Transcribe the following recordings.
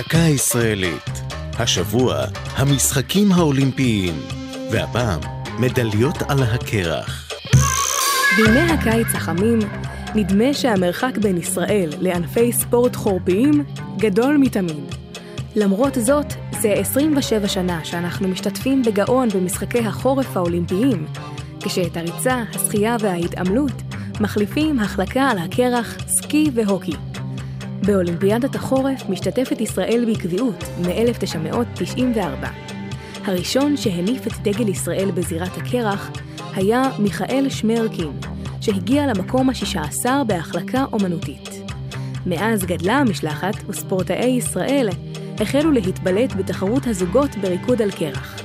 דקה ישראלית. השבוע, המשחקים האולימפיים, והפעם, מדליות על הקרח. בימי הקיץ החמים, נדמה שהמרחק בין ישראל לענפי ספורט חורפיים גדול מתמיד. למרות זאת, זה 27 שנה שאנחנו משתתפים בגאון במשחקי החורף האולימפיים, כשאת הריצה, השחייה וההתעמלות מחליפים החלקה על הקרח, סקי והוקי. באולימפיאדת החורף משתתפת ישראל בקביעות מ-1994. הראשון שהניף את דגל ישראל בזירת הקרח היה מיכאל שמרקין, שהגיע למקום השישה עשר בהחלקה אומנותית. מאז גדלה המשלחת וספורטאי ישראל החלו להתבלט בתחרות הזוגות בריקוד על קרח.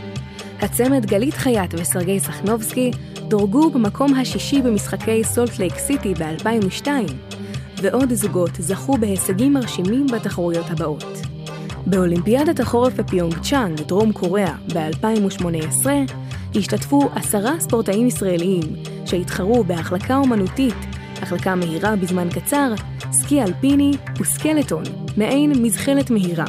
הצמד גלית חייט וסרגי סחנובסקי דורגו במקום השישי במשחקי סולט לייק סיטי ב-2002, ועוד זוגות זכו בהישגים מרשימים בתחרויות הבאות. באולימפיאדת החורף בפיונג צ'אנג, דרום קוריאה, ב-2018, השתתפו עשרה ספורטאים ישראלים שהתחרו בהחלקה אומנותית, החלקה מהירה בזמן קצר, סקי אלפיני וסקלטון, מעין מזחלת מהירה.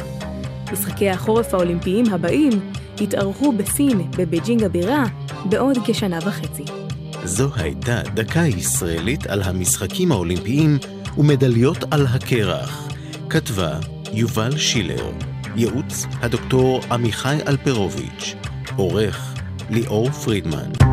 משחקי החורף האולימפיים הבאים יתארחו בסין, בבייג'ינג הבירה, בעוד כשנה וחצי. זו הייתה דקה ישראלית על המשחקים האולימפיים ומדליות על הקרח. כתבה יובל שילר, ייעוץ הדוקטור עמיחי אלפרוביץ', עורך ליאור פרידמן.